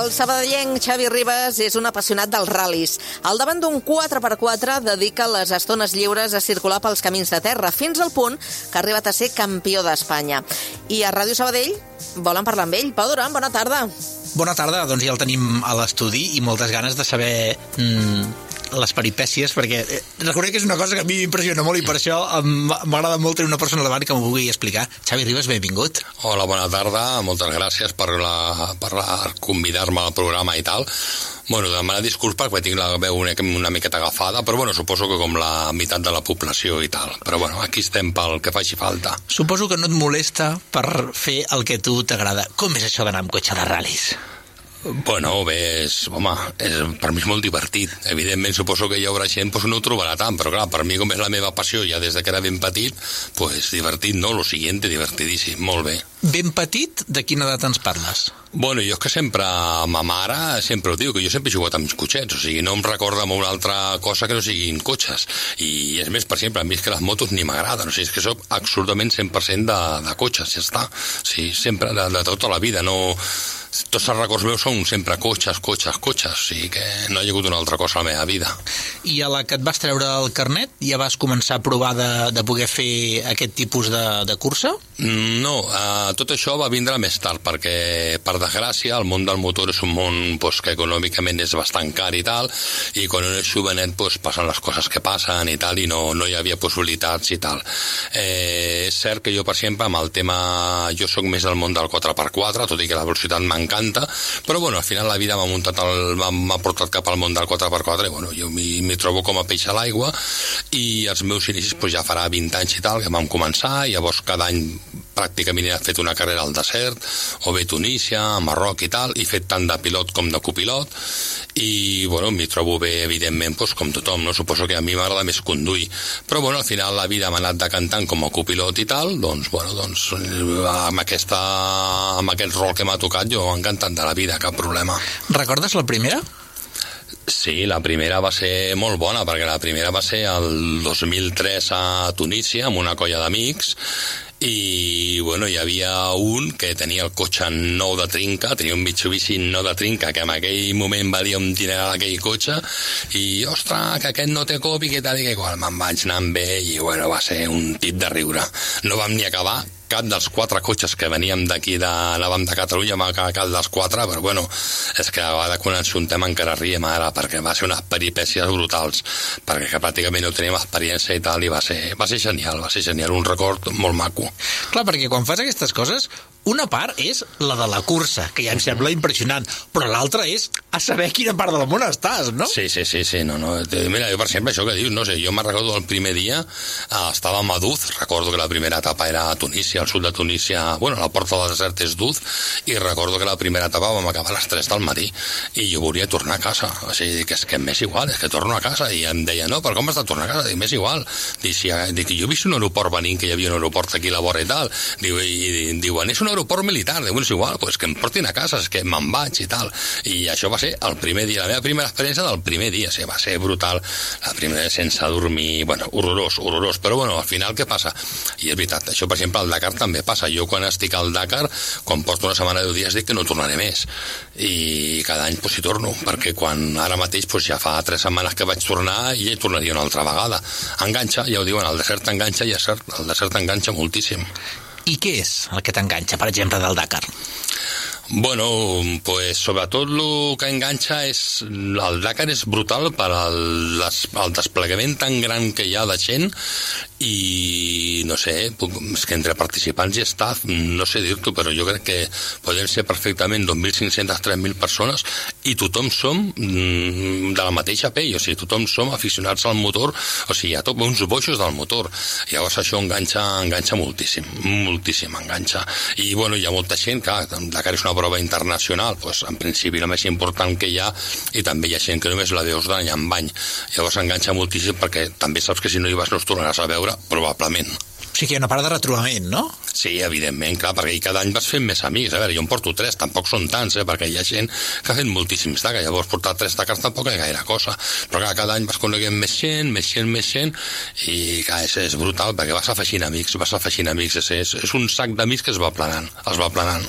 El sabadellenc Xavi Ribas és un apassionat dels ral·lis. Al davant d'un 4x4 dedica les estones lliures a circular pels camins de terra, fins al punt que ha arribat a ser campió d'Espanya. I a Ràdio Sabadell volen parlar amb ell. Pau Duran, bona tarda. Bona tarda, doncs ja el tenim a l'estudi i moltes ganes de saber mm, les peripècies, perquè eh, reconec que és una cosa que a mi m'impressiona molt i per això m'agrada molt tenir una persona davant que m'ho pugui explicar. Xavi Ribas, benvingut. Hola, bona tarda. Moltes gràcies per, la, per la, convidar-me al programa i tal. Bueno, demanar disculpes perquè tinc la veu una, una miqueta agafada, però bueno, suposo que com la meitat de la població i tal. Però bueno, aquí estem pel que faci falta. Suposo que no et molesta per fer el que tu t'agrada. Com és això d'anar amb cotxe de ral·lis? Bueno, bé, és, home, és, per mi és molt divertit. Evidentment, suposo que hi haurà gent pues, no ho trobarà tant, però clar, per mi, com és la meva passió ja des de que era ben petit, pues divertit, no? Lo siguiente, divertidíssim, molt bé. Ben petit, de quina edat ens parles? Bueno, jo és que sempre, ma mare sempre ho diu, que jo sempre he jugat amb cotxets, o sigui, no em recorda amb una altra cosa que no siguin cotxes. I és més, per exemple, a mi és que les motos ni m'agraden, o sigui, és que sóc absolutament 100% de, de cotxes, ja està. Sí, sempre, de, de tota la vida, no... Tots els records meus són sempre cotxes, cotxes, cotxes, o sigui que no hi ha hagut una altra cosa a la meva vida. I a la que et vas treure el carnet ja vas començar a provar de, de poder fer aquest tipus de, de cursa? No, uh, tot això va vindre més tard, perquè, per desgràcia, el món del motor és un món pues, que econòmicament és bastant car i tal, i quan un és jovenet pues, passen les coses que passen i tal, i no, no hi havia possibilitats i tal. Eh, és cert que jo, per exemple, amb el tema... Jo sóc més del món del 4x4, tot i que la velocitat m'encanta, però bueno, al final la vida m'ha muntat m'ha portat cap al món del 4x4 i bueno, jo m'hi trobo com a peix a l'aigua i els meus inicis pues, ja farà 20 anys i tal que vam començar i llavors cada any pràcticament he fet una carrera al desert o bé Tunísia, Marroc i tal i fet tant de pilot com de copilot i bueno, m'hi trobo bé evidentment pues, com tothom, no? suposo que a mi m'agrada més conduir, però bueno, al final la vida m'ha anat decantant com a copilot i tal doncs, bueno, doncs amb, aquesta, amb aquest rol que m'ha tocat jo encantat de la vida, cap problema Recordes la primera? Sí, la primera va ser molt bona, perquè la primera va ser el 2003 a Tunísia, amb una colla d'amics, i bueno, hi havia un que tenia el cotxe nou de trinca, tenia un Mitsubishi nou de trinca, que en aquell moment valia un dineral aquell cotxe, i ostres, que aquest no té cop i que tal i que qual. Me'n vaig anar amb ell i bueno, va ser un tip de riure. No vam ni acabar cap dels quatre cotxes que veníem d'aquí de anàvem de Catalunya acabar cap dels quatre però bueno, és que a vegades quan ens juntem encara riem ara perquè va ser unes peripècies brutals perquè que pràcticament no teníem experiència i tal i va ser, va ser genial, va ser genial un record molt maco. Clar, perquè quan fas aquestes coses, una part és la de la cursa, que ja em sembla impressionant, però l'altra és a saber quina part del món estàs, no? Sí, sí, sí, sí, no, no. Mira, jo, per exemple, això que dius, no sé, jo me'n recordo el primer dia, eh, estava a Maduz, recordo que la primera etapa era a Tunísia, al sud de Tunísia, bueno, la porta del desert és Duz, i recordo que la primera etapa vam acabar a les 3 del matí, i jo volia tornar a casa, o sigui, que és que m'és igual, és que torno a casa, i em deia, no, però com has de tornar a casa? Dic, m'és igual. Dic, si, dic, jo he vist un aeroport venint, que hi havia un aeroport aquí a la vora i tal, diu, i, i diuen, és un aeroport militar, diu, és igual, pues que em portin a casa, és que me'n vaig i tal, i això va ser el primer dia, la meva primera experiència del primer dia, sigui, va ser brutal, la primera sense dormir, bueno, horrorós, horrorós, però bueno, al final què passa? I és veritat, això per exemple al Dakar també passa, jo quan estic al Dakar, quan porto una setmana de dies dic que no tornaré més, i cada any pues, hi torno, perquè quan ara mateix pues, ja fa tres setmanes que vaig tornar i ja hi tornaria una altra vegada. Enganxa, ja ho diuen, el desert enganxa i el desert enganxa moltíssim. I què és el que t'enganxa, per exemple, del Dakar? Bueno, pues sobretot el que enganxa és... El Dakar és brutal per al, el desplegament tan gran que hi ha de gent i no sé, és que entre participants i staff, no sé dir-t'ho, però jo crec que poden ser perfectament 2.500-3.000 persones i tothom som mm, de la mateixa pell, o sigui, tothom som aficionats al motor, o sigui, hi ha tot uns boixos del motor. Llavors això enganxa, enganxa moltíssim, moltíssim enganxa. I bueno, hi ha molta gent, clar, Dakar és una prova internacional, doncs, en principi la més important que hi ha, i també hi ha gent que només la veus d'any en bany. Llavors enganxa moltíssim perquè també saps que si no hi vas no es tornaràs a veure, probablement. O sigui que hi ha una part de retrobament, no? Sí, evidentment, clar, perquè cada any vas fent més amics. A veure, jo en porto tres, tampoc són tants, eh, perquè hi ha gent que ha fet moltíssims taques, llavors portar tres taques tampoc és gaire cosa. Però clar, cada any vas coneguent més gent, més gent, més gent, i clar, és, és brutal, perquè vas afegint amics, vas afegint amics, és, és, és un sac d'amics que es va planant, es va planant.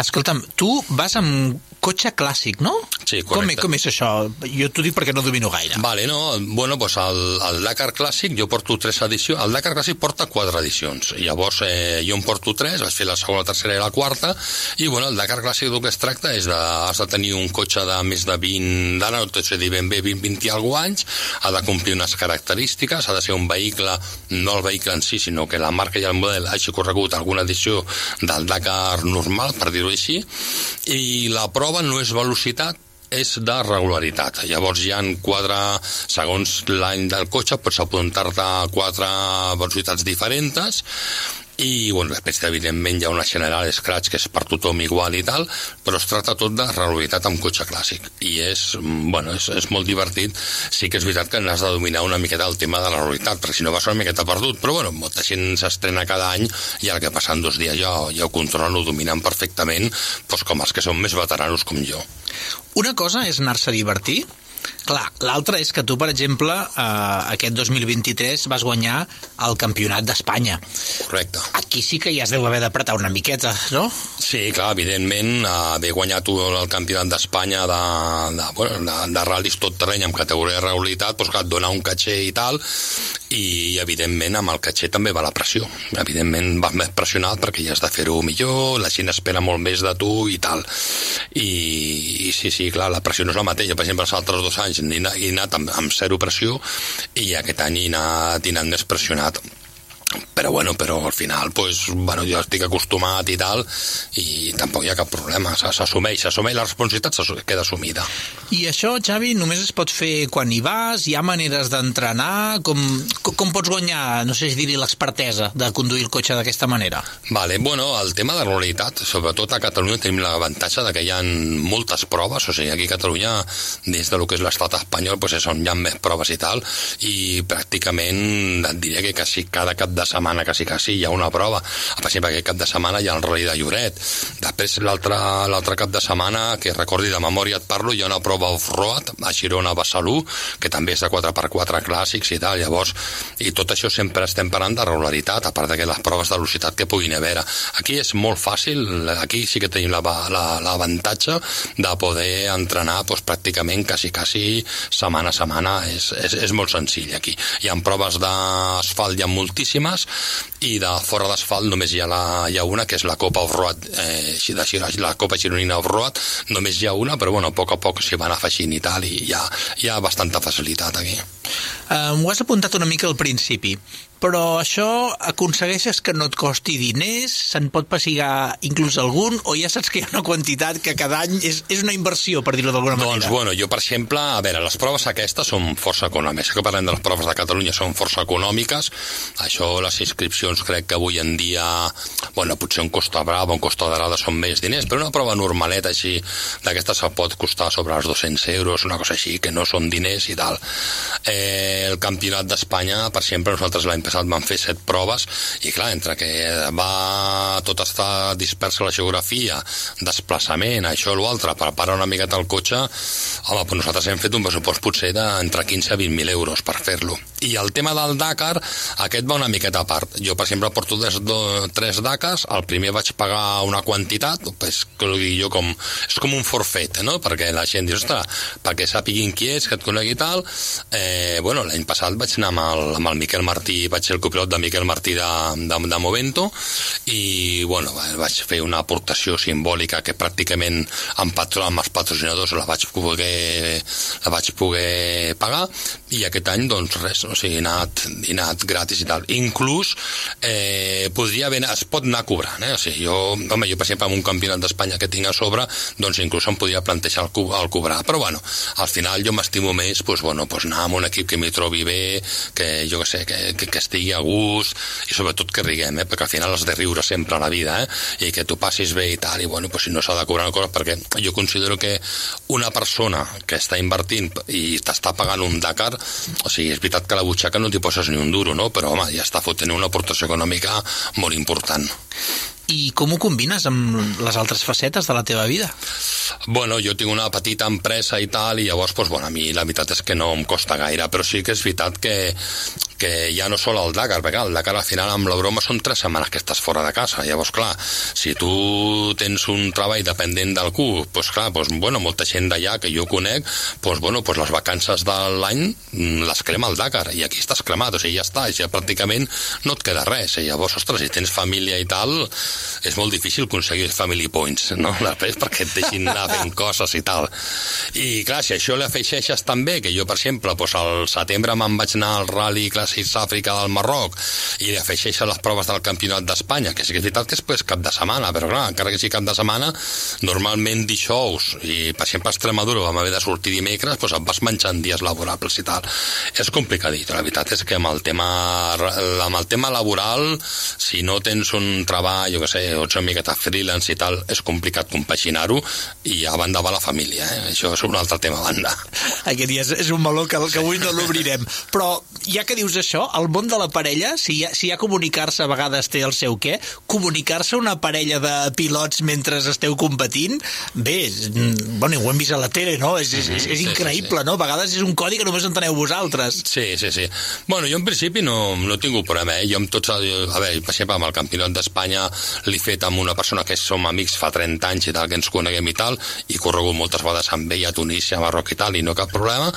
Escolta'm, tu vas amb cotxe clàssic, no? Sí, com, correcte. com és això? Jo t'ho dic perquè no domino gaire. Vale, no, bueno, pues el, el Dakar Clàssic jo porto tres edicions, el Dakar Clàssic porta quatre edicions, i llavors eh, jo en porto tres, vaig fer la segona, la tercera i la quarta, i bueno, el Dakar Clàssic del que es tracta és de, has de tenir un cotxe de més de 20, d'ara no t'ho sé dir ben bé, 20, 20 i alguna anys, ha de complir unes característiques, ha de ser un vehicle, no el vehicle en si, sinó que la marca i el model hagi corregut alguna edició del Dakar normal, per dir-ho així, i la prova no és velocitat, és de regularitat. Llavors hi han quatre, segons l'any del cotxe, pots apuntar-te a quatre velocitats diferents i bueno, després evidentment hi ha una general scratch que és per tothom igual i tal però es tracta tot de regularitat amb cotxe clàssic. I és, bueno, és, és molt divertit. Sí que és veritat que n'has de dominar una miqueta el tema de la regularitat perquè si no vas una miqueta perdut. Però bueno, molta gent s'estrena cada any i el que passen dos dies ja, ja ho controlen ho dominen perfectament doncs com els que són més veteranos com jo. Una cosa és anar-se a divertir, Clar, l'altra és que tu, per exemple, eh, aquest 2023 vas guanyar el Campionat d'Espanya. correcte Aquí sí que ja es deu haver d'apretar una miqueta, no? Sí, clar, evidentment, eh, haver guanyat el campionat d'Espanya de, de, bueno, de, de ral·lis tot terreny amb categoria de regularitat, doncs clar, et dona un caché i tal, i evidentment amb el caché també va la pressió. Evidentment vas més pressionat perquè ja has de fer-ho millor, la gent espera molt més de tu i tal. I, i sí, sí, clar, la pressió no és la mateixa. Per exemple, els altres dos anys he anat, he anat amb, amb zero pressió i aquest any he anat, he anat més pressionat però bueno, però al final pues, bueno, jo estic acostumat i tal i tampoc hi ha cap problema s'assumeix, s'assumeix la responsabilitat queda assumida I això, Xavi, només es pot fer quan hi vas? Hi ha maneres d'entrenar? Com, com, com pots guanyar, no sé si dir l'expertesa de conduir el cotxe d'aquesta manera? Vale, bueno, el tema de la realitat, sobretot a Catalunya tenim l'avantatge de que hi ha moltes proves, o sigui, aquí a Catalunya, des de lo que és l'estat espanyol, pues és on hi ha més proves i tal, i pràcticament et diré que quasi cada cap de setmana, quasi quasi, hi ha una prova. Per exemple, aquest cap de setmana hi ha el Rally de Lloret. Després, l'altre cap de setmana, que recordi de memòria et parlo, hi ha una prova off-road a Girona, Besalú, que també és de 4x4 clàssics i tal, llavors, i tot això sempre estem parlant de regularitat, a part de que les proves de velocitat que puguin haver. Aquí és molt fàcil, aquí sí que tenim l'avantatge la, la, de poder entrenar doncs, pràcticament quasi, quasi setmana a setmana, és, és, és molt senzill aquí. Hi ha proves d'asfalt, hi ha moltíssimes, i de fora d'asfalt només hi ha, la, hi ha una, que és la Copa Off-Road, eh, així de, Giro- la Copa Gironina Off-Road, només hi ha una, però bueno, a poc a poc s'hi van afegint i tal, i hi ha, hi ha bastanta facilitat aquí. Uh, M'ho has apuntat una mica al principi, però això aconsegueixes que no et costi diners, se'n pot passigar inclús algun, o ja saps que hi ha una quantitat que cada any és, és una inversió, per dir-ho d'alguna Doncs, manera? bueno, jo, per exemple, a veure, les proves aquestes són força econòmiques. Que parlem de les proves de Catalunya són força econòmiques. Això, les inscripcions, crec que avui en dia, bueno, potser un Costa Brava, un Costa Dorada són més diners, però una prova normaleta així, d'aquestes se pot costar sobre els 200 euros, una cosa així, que no són diners i tal. Eh, el Campionat d'Espanya, per exemple, nosaltres l'any passat vam fer set proves, i clar, entre que va tot està dispersa la geografia, desplaçament, això o l'altre, preparar una miqueta el cotxe, home, doncs nosaltres hem fet un pressupost potser d'entre 15 a 20.000 euros per fer-lo. I el tema del Dakar, aquest va una miqueta a part. Jo, per exemple, porto des, do, tres Dakars, el primer vaig pagar una quantitat, pues, jo com, és com un forfet, no? Perquè la gent diu, ostres, perquè sàpiguin qui és, que et conegui tal, eh, bueno, l'any passat vaig anar amb el, amb el Miquel Martí, vaig ser el copilot de Miquel Martí de, de, de Movento i bueno, vaig fer una aportació simbòlica que pràcticament amb, patro, amb els patrocinadors la vaig poder, la vaig poder pagar i aquest any doncs res, o sigui, he anat, he anat gratis i tal. Inclús eh, podria haver, es pot anar cobrant, eh? o sigui, jo, home, jo per exemple amb un campionat d'Espanya que tinc a sobre, doncs inclús em podria plantejar el, el cobrar, però bueno, al final jo m'estimo més, doncs, bueno, doncs anar amb un equip que m'hi trobi bé, que jo sé, que, que, que estigui a gust i sobretot que riguem, eh? perquè al final has de riure sempre a la vida, eh? i que tu passis bé i tal, i bueno, doncs si no s'ha de cobrar una cosa, perquè jo considero que una persona que està invertint i t'està pagant un Dakar, o sigui, és veritat que la butxaca no t'hi poses ni un duro, no? però home, ja està fotent una aportació econòmica molt important. I com ho combines amb les altres facetes de la teva vida? Bueno, jo tinc una petita empresa i tal, i llavors, pues, bueno, a mi la veritat és que no em costa gaire, però sí que és veritat que, que ja no sol el Dakar, perquè el Dakar al final amb la broma són tres setmanes que estàs fora de casa. Llavors, clar, si tu tens un treball dependent del cul, doncs clar, doncs, bueno, molta gent d'allà que jo conec, doncs, bueno, doncs les vacances de l'any mm, les crema el Dakar, i aquí estàs cremat, o sigui, ja està, ja pràcticament no et queda res. I llavors, ostres, si tens família i tal, és molt difícil aconseguir family points, no? Després perquè et deixin anar fent coses i tal. I clar, si això li afeixeixes també, que jo, per exemple, doncs al setembre me'n vaig anar al rally, clar, Àfrica del Marroc i afegeix a les proves del Campionat d'Espanya, que sí que és veritat que és pues, cap de setmana, però clar, encara que sigui cap de setmana, normalment dijous, i per exemple a Extremadura vam haver de sortir dimecres, doncs et vas menjant dies laborables i tal. És complicadit, la veritat és que amb el tema, amb el tema laboral, si no tens un treball, jo que sé, o ets una miqueta freelance i tal, és complicat compaginar-ho i a banda va la família, eh? això és un altre tema a banda. Aquest dia és, és un meló que, que avui no l'obrirem. Però ja que dius això, el món de la parella, si hi ha, si hi ha comunicar-se a vegades té el seu què, comunicar-se una parella de pilots mentre esteu competint, bé, bueno, ho hem vist a la tele, no? És, és, és, és increïble, sí, sí, sí. no? A vegades és un codi que només enteneu vosaltres. Sí, sí, sí. Bueno, jo en principi no, no he tingut problema, eh? Jo amb tots... A veure, per exemple, amb el campionat d'Espanya l'he fet amb una persona que som amics fa 30 anys i tal, que ens coneguem i tal, i he corregut moltes vegades amb ell a Tunísia, a Marroc i tal, i no cap problema,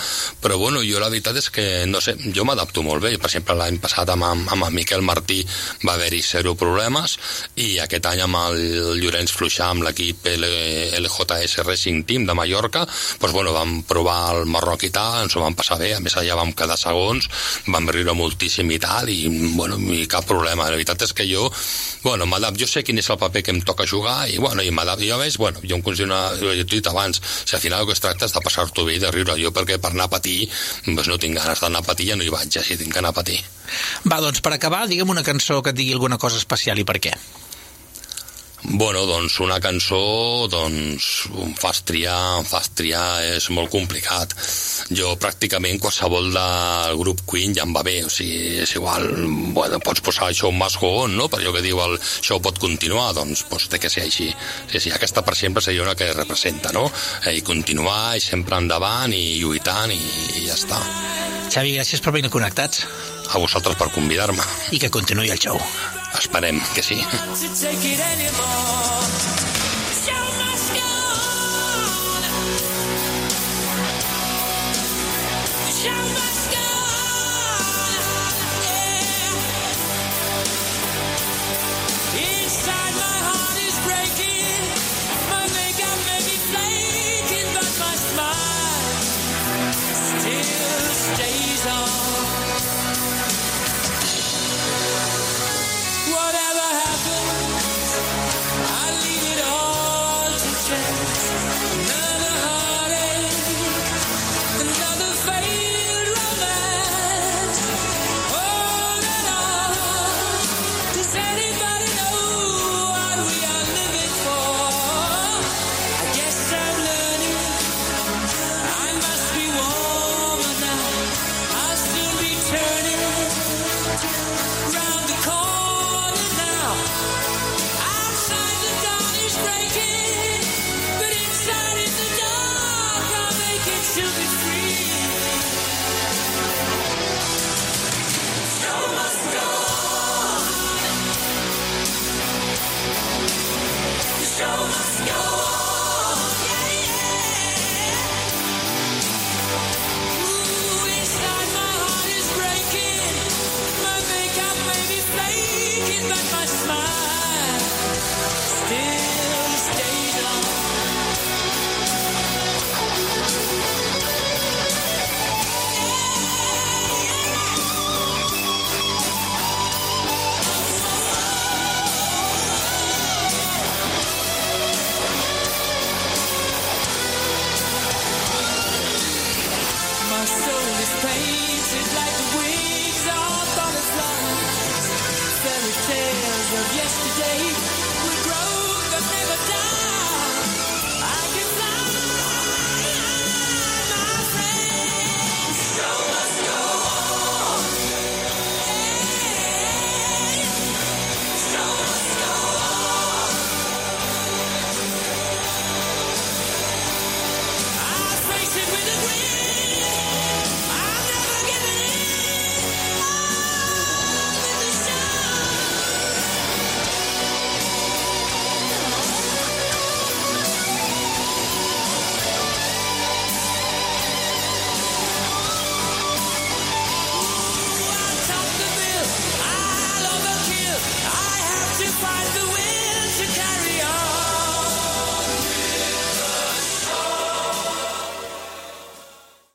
però bueno, jo la veritat és que, no sé, jo m'adapto molt bé, per exemple, l'any passat amb, amb el Miquel Martí va haver-hi zero problemes i aquest any amb el Llorenç Fluixà amb l'equip LJS Racing Team de Mallorca doncs bueno, vam provar el Marroc i tal ens ho vam passar bé, a més allà vam quedar segons vam riure moltíssim i tal i bueno, i cap problema, la veritat és que jo bueno, jo sé quin és el paper que em toca jugar i bueno, i m'adapto, jo veig, bueno, jo em considero jo he dit abans, si al final el que es tracta és de passar-t'ho bé i de riure, jo perquè per anar a patir doncs no tinc ganes d'anar a patir, ja no hi vaig, ja si tinc que anar a patir va, doncs per acabar, digue'm una cançó que et digui alguna cosa especial i per què. Bueno, doncs una cançó, doncs em fas triar, em fas triar, és molt complicat. Jo pràcticament qualsevol del grup Queen ja em va bé, o sigui, és igual, bueno, pots posar això un mas on, no? Per allò que diu el show pot continuar, doncs, doncs té que ser així. Sí, sí, aquesta per sempre seria una que representa, no? I continuar, i sempre endavant, i lluitant, i, i ja està. Xavi, gràcies per venir connectats a vosaltres per convidar-me. I que continuï el show. Esperem que sí. My soul is painted like the wind.